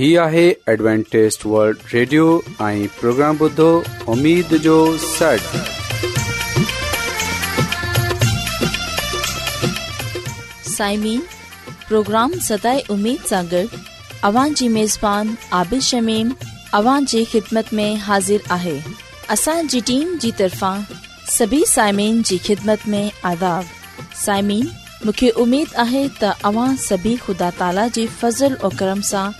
هي آهي ॲڊوانٽيست world radio ۽ programme بدو اميد جو سٽ سائمين پروگرام ستاي اميد سانگر اوان جي ميزبان عابد شميم اوان جي خدمت ۾ حاضر آهي اسان جي ٽيم جي طرفان سڀي سائمين جي خدمت ۾ آداب سائمين مونکي اميد آهي ته اوان سڀي خدا تالا جي فضل ۽ کرم سان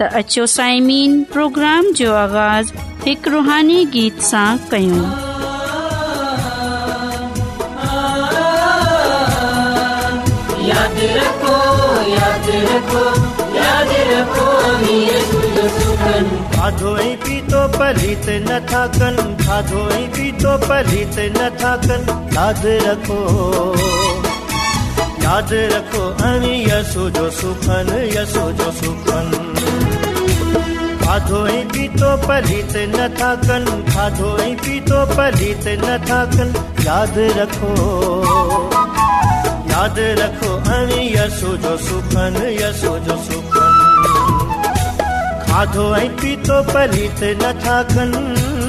پروگرام جو آغاز त अचो साईमीन प्रोग्राम जो आगाज़ हिकु रुहानी गीत सां कयूं खाधो पीतो नथा कनि खाधो नथा कनि यादि रखो यादि रखो सुखनि खाधो ऐं पीतो पढ़ी नथा कनि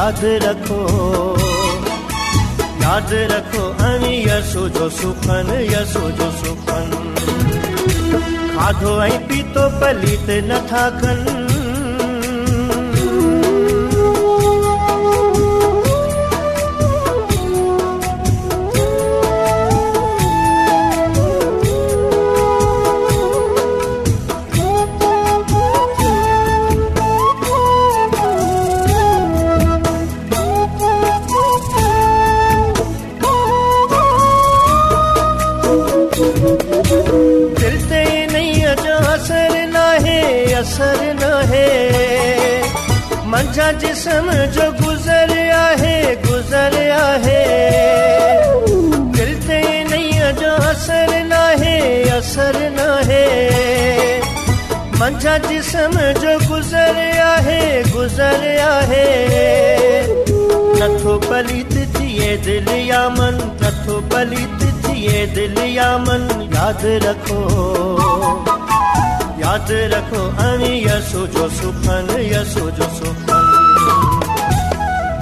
यादि रखो ऐं सुखनि यसो सुखनि खाधो ऐं पीतो पली ते नथा खनि तुझा जिसम जो गुजर आहे गुजर आहे दिलते नहीं जो असर ना है असर ना है मंझा जिसम जो गुजर आहे गुजर आहे नथो पलित थिए दिल या मन नथो पलित थिए दिल या मन याद रखो याद रखो अन यसो जो सुखन यसो जो सुखन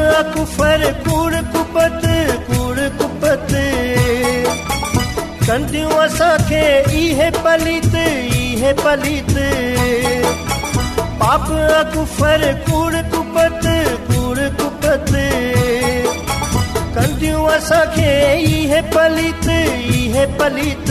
अकुफर कूड़ कुपत कूड़ कुपत कंदियूं असांखे इहे पलित इहे पलित पाप अकुफर कूड़ कुपत कूड़ कुपत कंदियूं असांखे इहे पलित इहे पलित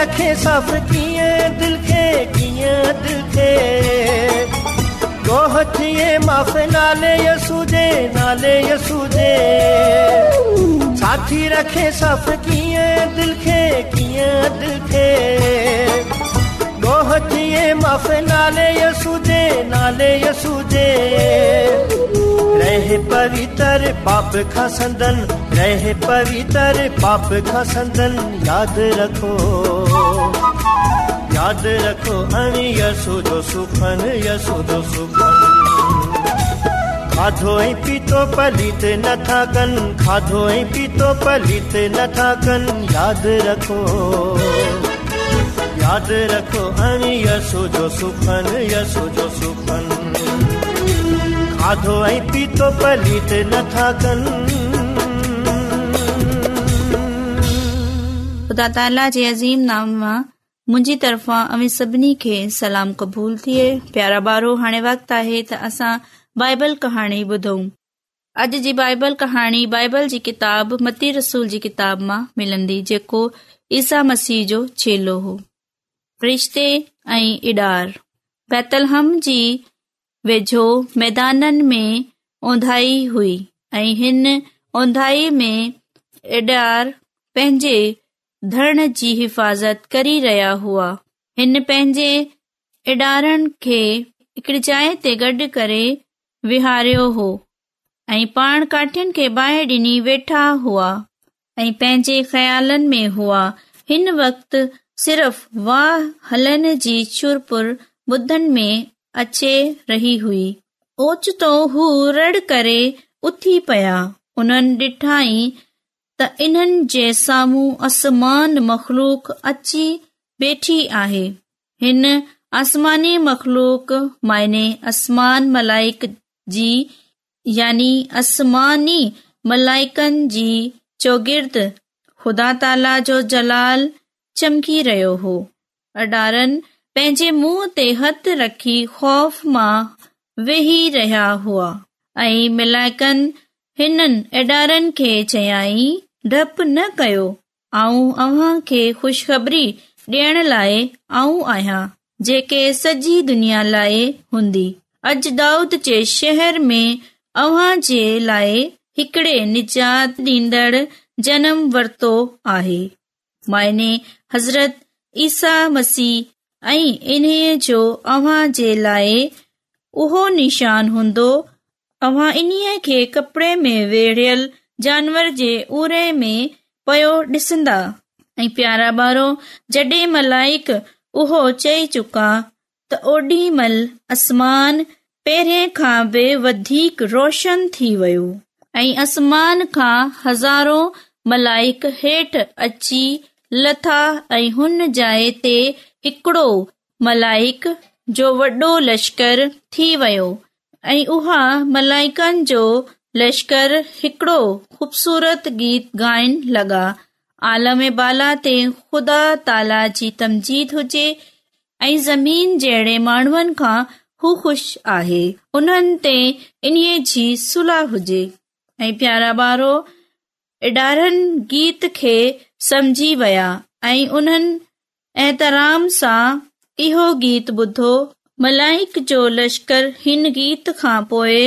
रखे सफ़ किए दिल खे कीअं दिल खे गोह थिए माफ़ नाले यसूजे नाले यसूजे साथी रखे सफ़ कीअं दिल खे कीअं दिल खे गोह थिए माफ़ नाले यसूजे नाले यसूजे रहे पवित्र पाप खां संदन रहे पवित्र पाप का संतन याद रखो याद रखो अनि यसो दो सुखन यसो दो सुखन खाधो ऐं पीतो पलित न थाकन खाधो ऐं पीतो पलित न थाकन याद रखो याद रखो अनि यसो जो सुखन यसो जो सुखन खाधो ऐं पीतो पलित न थाकन ख़ुदा ताला जे अज़ीम नाम मां मुंहिंजी तरफ़ां सभिनी खे सलाम क़बूल थिए प्यारा ॿारो हाणे वक़्तु आहे त असां बाईबल कहाणी ॿुधूं अॼु जी बाइबल कहाणी बाइबल जी किताबु मती रसूल जी किताब मां मिलंदी जेको ईसा मसीह जो छेलो हो रिश्ते ऐं इडार बैतलहम जी वेझो मैदाननि में ओंधाई हुई ऐं हिन ऊंधाईअ में इडार पंहिंजे धरण जी हिफ़ाज़त करी रहिया हुआ हिन पंहिंजे इडारनि जाइ ते गडु॒ करे विहारियो हो ऐं पाण काठनि खे बाहि डि॒नी वेठा हुआ ऐं पंहिंजे ख़्यालनि में हुआ हिन वक़्त सिर्फ़ वाह हलनि जी छुर ॿुधनि में अचे रही हुई ओचितो हू रड़ करे उथी पया हुननि डि॒ठाई त इन्हनि जे साम्हूं आसमान मख़लूक अची वेठी आहे हिन आसमानी मख़्लूक आसमान मलाइकी यानी आसमानी मलाइकनि जी चौगीर्द ख़ुदा ताला जो जलाल चमकी रहियो हो अडारनि पंहिंजे मुंहं ते हथ रखी ख़ौफ़ मां वेही रहिया हुआ ऐं मलाइकनि हिननि अडारनि खे चयाईं डप न कयो ऐं अव्हां खे ख़बरी ॾियण लाइ आऊं आहियां जेके सॼी दुनिया लाइ हूंदी अॼ दाऊद जे शहर में अव्हां जे लाइ हिकड़े निजात ॾींदड़ जनम वरितो आहे माइने हज़रत ईसा मसीह ऐं इन्हीअ जो अव्हां जे लाइ उहो निशान हूंदो अव्हां इन्हीअ खे कपड़े में वेड़ियलु जानवर जे उरे में पयो ॾिसंदा ऐं प्यारा ॿारहों जडे॒ मलाइक उहो चई चुका त ओॾी महिल असमान पहिरें खां बि वधीक रोशन थी वियो ऐं आसमान खां हज़ारो मलाइक हेठि अची लथा ऐं हुन जाइ ते हिकड़ो मलाइक जो वॾो लश्कर थी वियो ऐं उहा मलाइकनि जो लश्कर हिकड़ो ख़ूबसूरत गीत गायन लॻा आलम बाला ते ख़ुदा ताला जी तमजीद हुजे ऐं ज़मीन जहिड़े माण्हुनि खां हू ख़ुशि आहे उन्हनि ते इन्हीअ जी सुलह हुजे ऐं प्यारा ॿारो इडारनि गीत खे समझी विया ऐं उन्हनि एतराम सां इहो गीत ॿुधो मलाइक जो लश्कर हिन गीत खां पोइ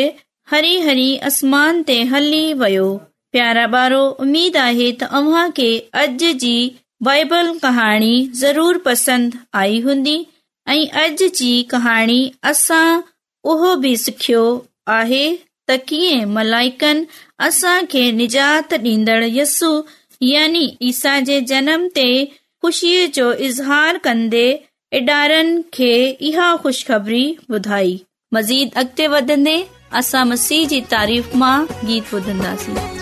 हरी हरी आसमान ते हली वियो प्यारा ॿारो उमेद आहे त अव्हां खे अॼु जी बाइबल कहाणी ज़रूर पसंदि आई हूंदी ऐं अॼु जी कहाणी असां उहो बि सिखियो आहे त कीअं मलाइकनि असां खे निजात ॾींदड़ यस्सु यानी ईसा जे जनम ते ख़ुशीअ जो इज़हार कंदे इडारनि खे इहा ख़ुशख़बरी ॿुधाई मज़ीद अॻिते वधंदे असां मसीह जी तारीफ़ मां गीत ॿुधंदासीं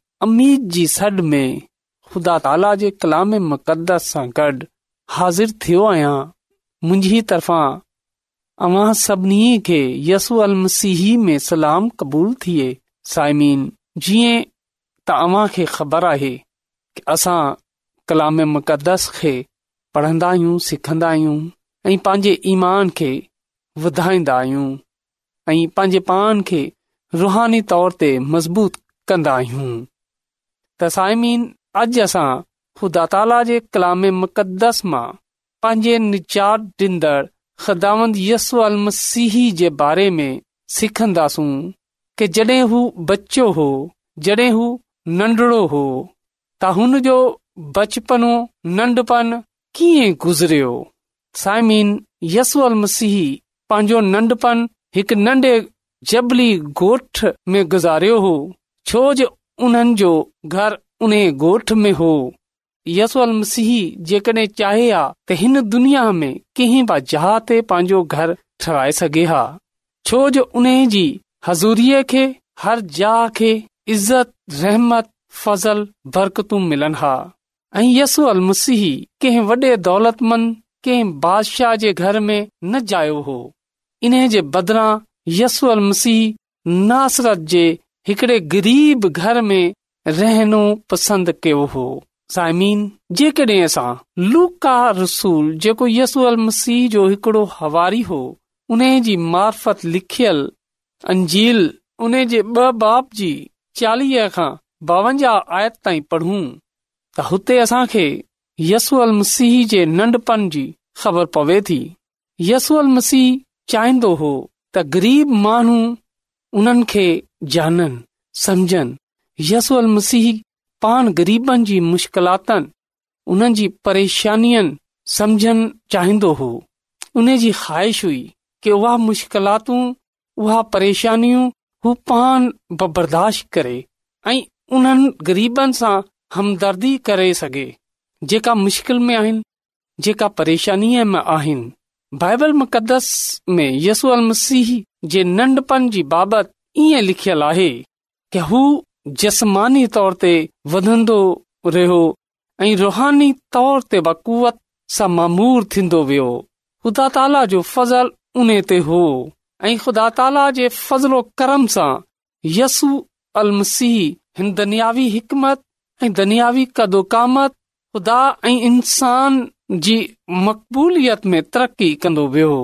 अमीद जी सॾ में ख़ुदा ताला जे कलाम मुक़दस सां गॾु हाज़िर थियो आहियां मुंहिंजी तरफ़ां अवां सभिनी खे यसु अलमसीह में सलाम क़बूल थिए साइमीन जीअं त अव्हां खे ख़बर आहे की असां कलाम मुक़दस खे पढ़ंदा आहियूं सिखंदा आहियूं ऐं पंहिंजे ईमान खे वधाईंदा आहियूं ऐं पंहिंजे खे रुहानी तौर ते मज़बूत कंदा त साइमीन अॼु असां ख़ुदा ताला जे कलाम मुक़दस मां पंहिंजे निचार ॾींदड़ ख़दावंद यसू मसीह जे बारे में सिखंदासूं कि जॾहिं हू बच्चो हो जॾहिं हू नंढड़ो हो त हुन जो बचपनो नन्ढपणु कीअं गुज़रियो साहिमीन यस मसीह पंहिंजो नन्ढपणु हिकु नंढे जबली गोठ में गुज़ारियो हो छो जो उन्हनि जो घर उन گوٹھ में हो यसूल मसीह जेकॾहिं चाहे आ त हिन दुनिया में कंहिं बि जहा ते पंहिंजो घर ठाराए सघे हा छो जो उन जी हज़ूरीअ खे हर जहा खे इज़त रहमत फज़ल बरकतू मिलनि हा ऐं यसूअल मसीह कंहिं वॾे दौलत कंहिं बादशाह जे घर में न जायो हो इन जे बदिरां यसू अल मसीह नासरत जे हिकड़े ग़रीब घर में रहनो पसंदि कयो हो साइमीन जेकॾहिं असां लूका रसूल जेको यसू अल मसीह जो हिकिड़ो हवारी हो उन जी मार्फत लिखियल अंजील उन जे ॿ बाप जी चालीह खां ॿावंजाह आयत ताईं पढ़ूं त हुते असांखे यसू अल मसीह जे नंढपण जी ख़बर पवे थी यसू अल मसीह चाहींदो हो त ग़रीब माण्हू उन्हनि खे जाननि समुझनि यसूअल मसीह पाण ग़रीबनि जी मुश्किलातनि उन्हनि जी परेशानियुनि समुझण चाहींदो हो उन जी ख़्वाहिश हुई की उहा मुश्किलातूं उहा परेशानियूं हू पाण बर्दाश्त करे ऐं उन्हनि ग़रीबनि सां हमदर्दी करे सघे जेका मुश्किल में आहिनि जेका परेशानीअ में आहिनि बाइबल मुक़दस में यसू मसीह जे नन्डपण जी बाबति ईअं लिखियल आहे के हू जस्मानी तोर ते वधन्दो रहियो ऐं रुहानी तौर ते बकूवत सां मामूर थींदो वियो ख़ुदा ताला जो फज़ल उन ते हो ऐं ख़ुदा ताला जे फज़लो करम सां यसू अल मसीह हिन दनयावी हिकमत ऐं दनियावी कदोकामत ख़ुदा ऐं इंसान जी मक़बूलियत में तरक़ी कंदो वियो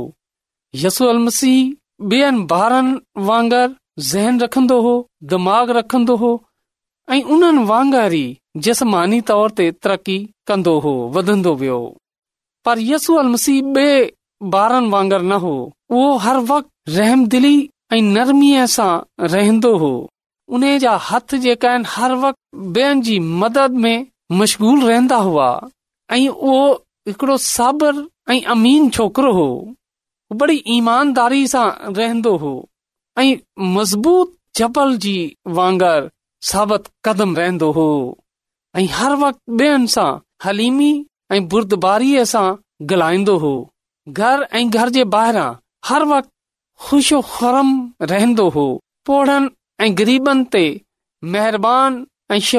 मसीह अलसीहनि ॿारनि वांगर ज़हन रखंदो हो दिमाग़ रखंदो हो ऐं उन्हनि वांगुर ई जिस्मानी तौर ते तरक़ी कंदो हो वधंदो वियो पर यसू अल मसीह ॿे ॿारनि वांगर न हो उहो हर वक़्तु रहमदिली ऐं नरमीअ सां रहंदो हो उन जा हथ जेका आहिनि हर वक़्तु ॿियनि जी मदद में मशगूल रहंदा हुआ ऐं उहो हिकड़ो साबर ऐं अमीन छोकिरो हो बड़ी ईमानदारी सां रहंदो हो ऐं मज़बूत साबित कदम रहंदो हो ऐं बुर्दबारी सां गलाईंदो हो घर ऐं घर जे ॿाहिरां हर वक़्त ख़ुश रहंदो हो पोड़नि ऐं गरीबनि ते महिरबानी ऐं श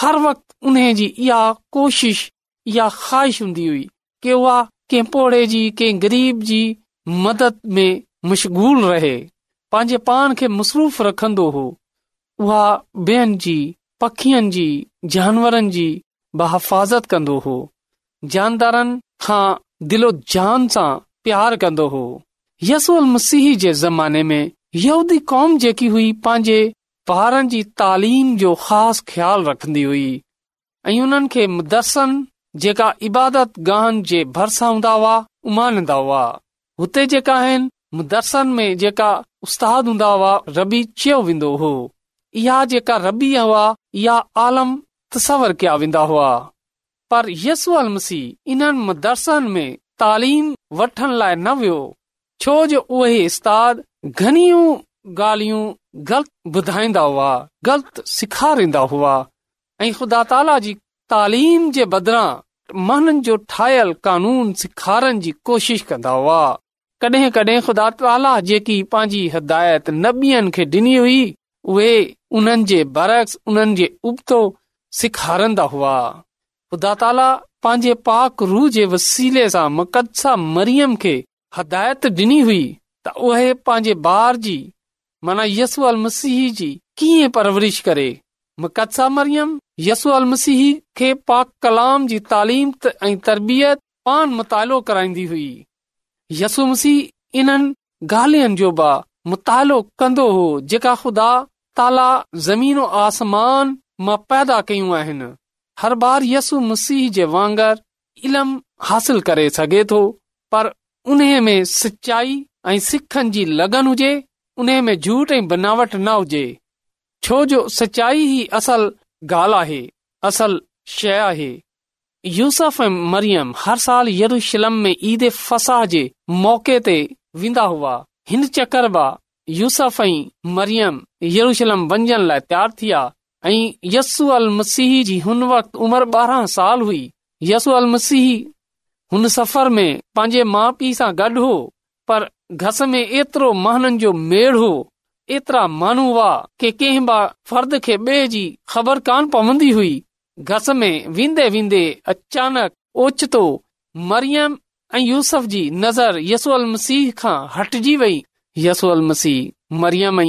हर वक़्ते जी इहा कोशिश ख़्वाहिश हूंदी हुई की उहा कंहिं पौड़े जी कंहिं ग़रीब जी मदद में मशगूल रहे पंहिंजे पाण खे मसरूफ़ रखंदो हो उहा ॿियनि जी पखियुनि जी जानवरनि जी بحفاظت कंदो हो जानदारनि खां दिलो जान सां प्यार कंदो हो यसल मसीह जे ज़माने में यूदी कौम जेकी हुई पंहिंजे पहाड़नि जी तालीम जो ख़ासि ख़्याल रखंदी हुई ऐं उन्हनि खे मुदसनि जेका इबादत जे इबादता हूंदा हुआ उमानंदा हुआ हुते जेका आहिनि मुदरसनि में जेका उस्ताद हूंदा हुआ रबी चयो वेंदो हो इहा जेका रबी हुआ इहा आलम तसवर कया वेंदा हुआ पर यसू अल मसीह इन्हनि मदरसनि में तालीम वठण लाइ न वियो छो जो उहे उस्ताद घणियूं ॻाल्हियूं ग़लति ॿुधाईंदा हुआ ग़लति सेखारींदा हुआ ऐं ख़ुदा ताला जी तालीम जे बदिरां मन जो ठाहियल कानून सेखारण जी कोशिश कंदा हुआ कॾहिं कॾहिं ख़ुदा ताला जेकी पंहिंजी हिदायत न ॿियनि खे ॾिनी हुई उहे उन्हनि जे बरक्स उन्हनि जे उबतो सेखारंदा हुआ ख़ुदा ताला पंहिंजे पाक रूह जे वसीले सां मुक़दसा मरियम खे हिदायत ॾिनी हुई त उहे पंहिंजे ॿार जी माना यस अल मसीह जी कीअं परवरिश करे मुक़दसा मरियम यसू अल मसीह खे पाक कलाम जी तालीम ऐं तरबियत पान मुतालो कराईंदी हुई यसु मसीह इन ॻाल्हियुनि जो मुतालो कंदो हो जेका ख़ुदा ज़मीन आसमान पैदा कयूं आहिनि हर बार यसू मसीह जे वांगर इल्म हासिल करे सघे थो पर उन में सचाई ऐं सिखनि जी लगन हुजे उन में झूठ ऐं बनावट न हुजे छो जो सचाई ई असल ॻाल्हि आहे असल शइ आहे यूसफ ऐं मरियम हर साल यरूशलम में ईद फसाह जे मौके ते वेंदा हुआ हिन चकर चक्रबा यूसफ ऐं मरियम यरूशलम वञण लाइ तयार थी विया ऐं यसू अल मसीह जी हुन वक़्तु उमिरि ॿारहं साल हुई यसू अल मसीह हुन सफ़र में पंहिंजे माउ पीउ सां गॾु हो पर घस में एतिरो महननि जो मेड़ हो एतिरा माण्हू वेंदे ओचतो मरियम ऐं हटजी वई यसी मरियम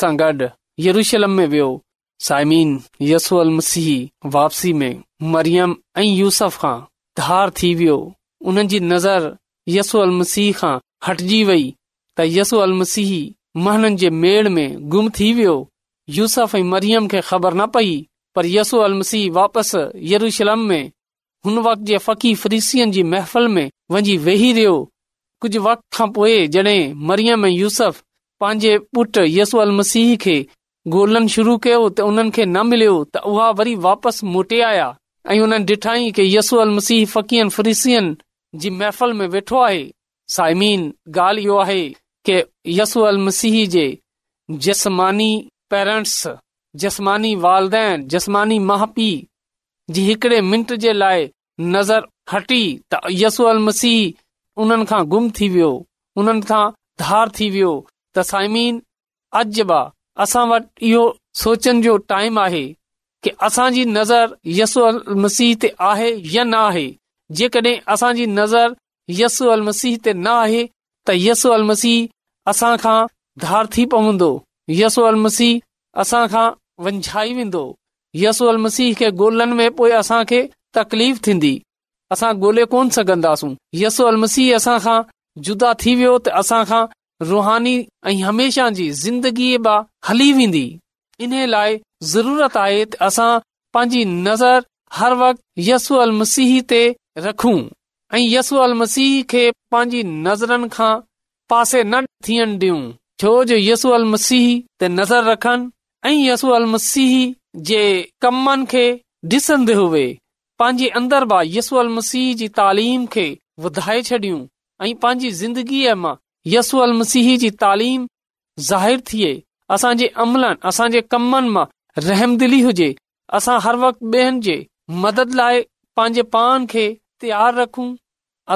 सां गॾु यरम में वियो साईमीन यसू अलसीह वापसी में मरियम ऐं यूसफ खां धार थी वियो उन जी नज़र यसू अल मसीह खां हटजी वई त यसू अल मसीह महननि जे मेड़ में गुम थी वियो यूसफ ऐं मरियम खे ख़बर न पई पर यसू अल मसीह वापसि यरूशलम में हुन वक़्त जे फ़क़ी फरीसियन जी महफ़ल में वञी वेही रहियो कुझ वक्त खां पोइ जॾहिं मरियम ऐं यूस पंहिंजे पुटु यसू अल मसीह खे गोल्हणु शुरू कयो त उन्हनि खे न मिलियो त उहा वरी वापसि मोटे आया ऐं हुननि डि॒ठाईं कि यसू अल मसीह फ़क़कीहन फ़ुरीसियन जी महफ़ल में वेठो आहे साइमीन ॻाल्हि इहो आहे के यसू अल मसीह जे जसमानी पेरेंट्स जसमानी वालदेन जसमानी माउ पीउ जी हिकिड़े मिंट जे लाइ नज़र हटी त यसू अल मसीह उन्हनि खां गुम थी वियो उन्हनि खां धार थी वियो त साइमीन अज असां वटि इहो सोचण जो टाइम आहे कि असांजी नज़र यसू अल मसीह ते आहे या न आहे जेकॾहिं असांजी नज़र यसू अल मसीह ते न आहे त यसू अल मसीह असां खां धार थी पवंदो यसू अल मसीह असांखां वंझाई वेंदो यसू अल मसीह खे गोल्हण में पोए असांखे तकलीफ़ थीन्दी असां ॻोल्हे कोन सघंदासूं यसू अल मसीह असांखा जुदा थी वियो त असांखां रुहानी ऐं हमेशा जी ज़िंदगीअ हली वेंदी इन लाइ ज़रूरत आहे त असां पंहिंजी नज़र हर वक़्तु यसू अल मसीह ते रखूं ऐं यसू अल मसीह खे पंहिंजी नज़रनि खां पासे न थियनि डि॒यूं छो जो यसू अल मसीह ते नज़र रखनि ऐं यसू अल मसीह जे कमनि खे ॾिसंदे हुए पंहिंजे अंदर बि यसू अल मसीह जी तालीम खे वधाए छॾियूं ऐं पंहिंजी ज़िंदगीअ मां यसू अल मसीह जी तालीम ज़ाहिर थिए असांजे अमलनि असांजे कमनि मां रहमदिली हुजे असां हर वक़्तु ॿियनि जे मदद लाइ पंहिंजे पान खे तयारु रखूं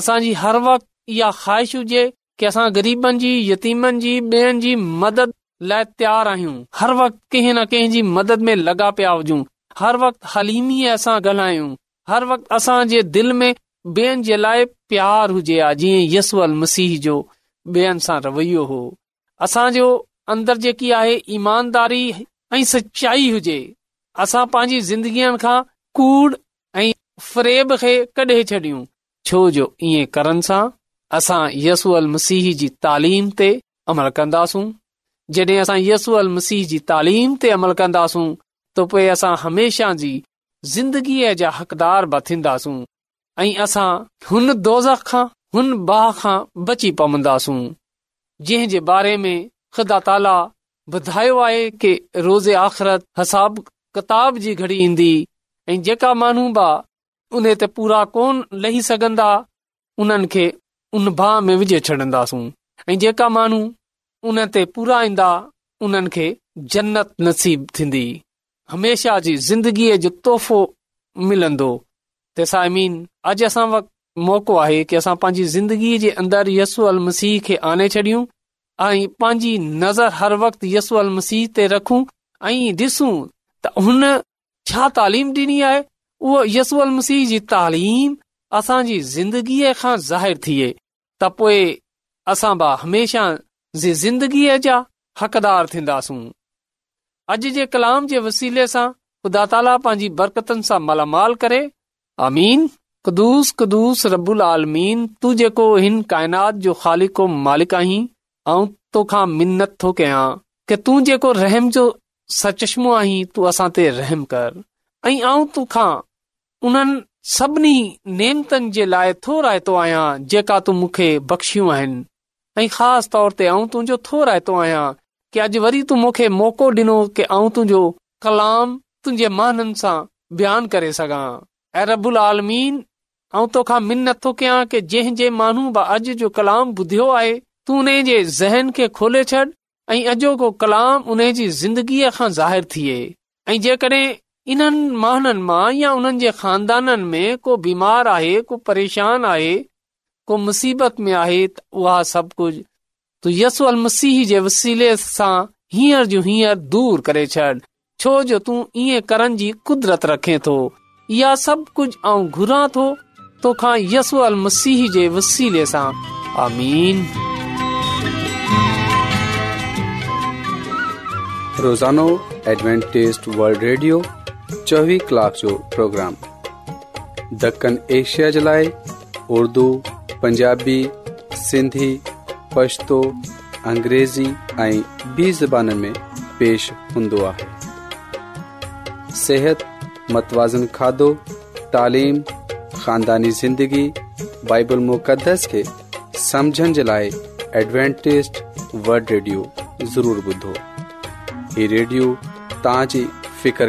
असांजी हर वक़्तु इहा ख़्वाहिश हुजे कि असां गरीबन जी यतीमनि जी ॿियनि जी मदद लाइ तयारु आहियूं हर वक़्तु कंहिं न कंहिं जी मदद में लॻा पिया हुजूं हर वक़्तु हलीमीअ असां ॻाल्हायूं हर वक़्तु असां जे दिल में ॿियनि जे लाइ प्यार हुजे आ जीअं यसू अलसीह जो ॿियनि सां रवैयो हो असांजो अंदर जेकी आहे ईमानदारी ऐं सचाई हुजे असां पंहिंजी ज़िंदगीअ खां कूड़ ऐं फ्रेब खे कढे छॾियूं छोजो ईअं करण सां असां यसूल मसीह जी तालीम ते अमल कंदासूं जॾहिं असां यसू अल मसीह जी तालीम ते अमल कंदासूं त पोइ असां हमेशा जी ज़िंदगीअ जा हक़दार बि थींदासूं ऐं असां हुन दोज़ खां हुन बाह खां बची पवंदासूं जंहिं जे बारे में ख़ुदा ताला ॿुधायो आहे कि रोज़े आख़िरत हसाब किताब जी घड़ी ईंदी ऐं जेका माण्हू बि उन ते पूरा कोन लही सघंदा उन्हनि खे उन बाह में विझे छॾींदासूं ऐं जेका माण्हू उन ते पूरा ईंदा उन्हनि खे जन्नत नसीब थींदी हमेशा जी ज़िंदगीअ जो तोहफ़ो मिलंदो तेसाइमीन अॼु असां اج मौको आहे की असां पंहिंजी ज़िंदगीअ जे अंदरि यसू अल मसीह खे आने छॾियूं ऐं पंहिंजी नज़र हर वक़्तु यसू अल मसीह ते रखूं ऐं ॾिसूं त हुन छा तालीम ॾिनी आहे उहो यसू अल मसीह जी तालीम असांजी ज़िंदगीअ खां ज़ाहिरु थिए त पोइ असां बि हमेशह जिंदगीअ जा हक़दार थींदासूं अॼु जे कलाम जे वसीले सां ख़ुदा ताला पंहिंजी बरकतनि सां मलामाल करे असूस रबुल आलमीन तू जेको हिन काइनात जो ख़ालिको मालिक आहीं ऐं तोखा मिनत थो कयां के तू जेको रहम जो सचश्मो आहीं तू असां ते रहम कर ऐं आऊं तोखा उन्हनि सभिनी नेमतनि जे लाइ थो रायतो आहियां जेका तूं मूंखे बख़्शियूं आहिनि ऐं ख़ासि तौर ते आऊं तुंहिंजो थो रायतो आहियां की अॼु वरी तूं मूंखे मौको ॾिनो की आऊं तुंहिंजो कलाम तुंहिंजे माननि सां बयानु करे सघां ऐं रबुल आलमीन ऐं तोखा मिन नथो कयां की जंहिं जंहिं माण्हू बि अॼु जो कलाम ॿुधियो आहे तू उन जे ज़हन खे खोले छॾ ऐं अॼोको कलाम उन जी ज़िंदगीअ खां ज़ाहिरु थिए ऐं जेकॾहिं इन महान जे ख़ान बीमारसी करे छॾ छो जो सभु तोखा जे वसीले सां चोवी कलाक जो प्रोग्राम दखण एशिया जे लाइ उर्दू पंजाबी सिंधी पछतो अंग्रेज़ी ऐं बि ज़बान में पेश हूंदो आहे متوازن मतवाज़न खाधो तालिम ख़ानदानी ज़िंदगी बाइबल मुक़दस खे समुझण जे लाइ एडवेंटेस्ट वर्ड रेडियो ज़रूरु ॿुधो ही रेडियो तव्हांजी फिकिर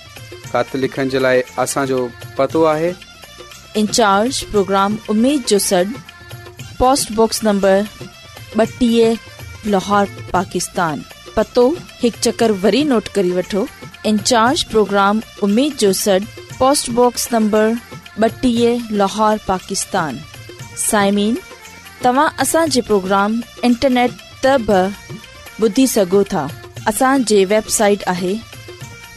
वठो प्रोग्राम پروگرام तव्हांजे تب इंटरनेट त ॿुधी اسان था असांजे वेबसाइट आहे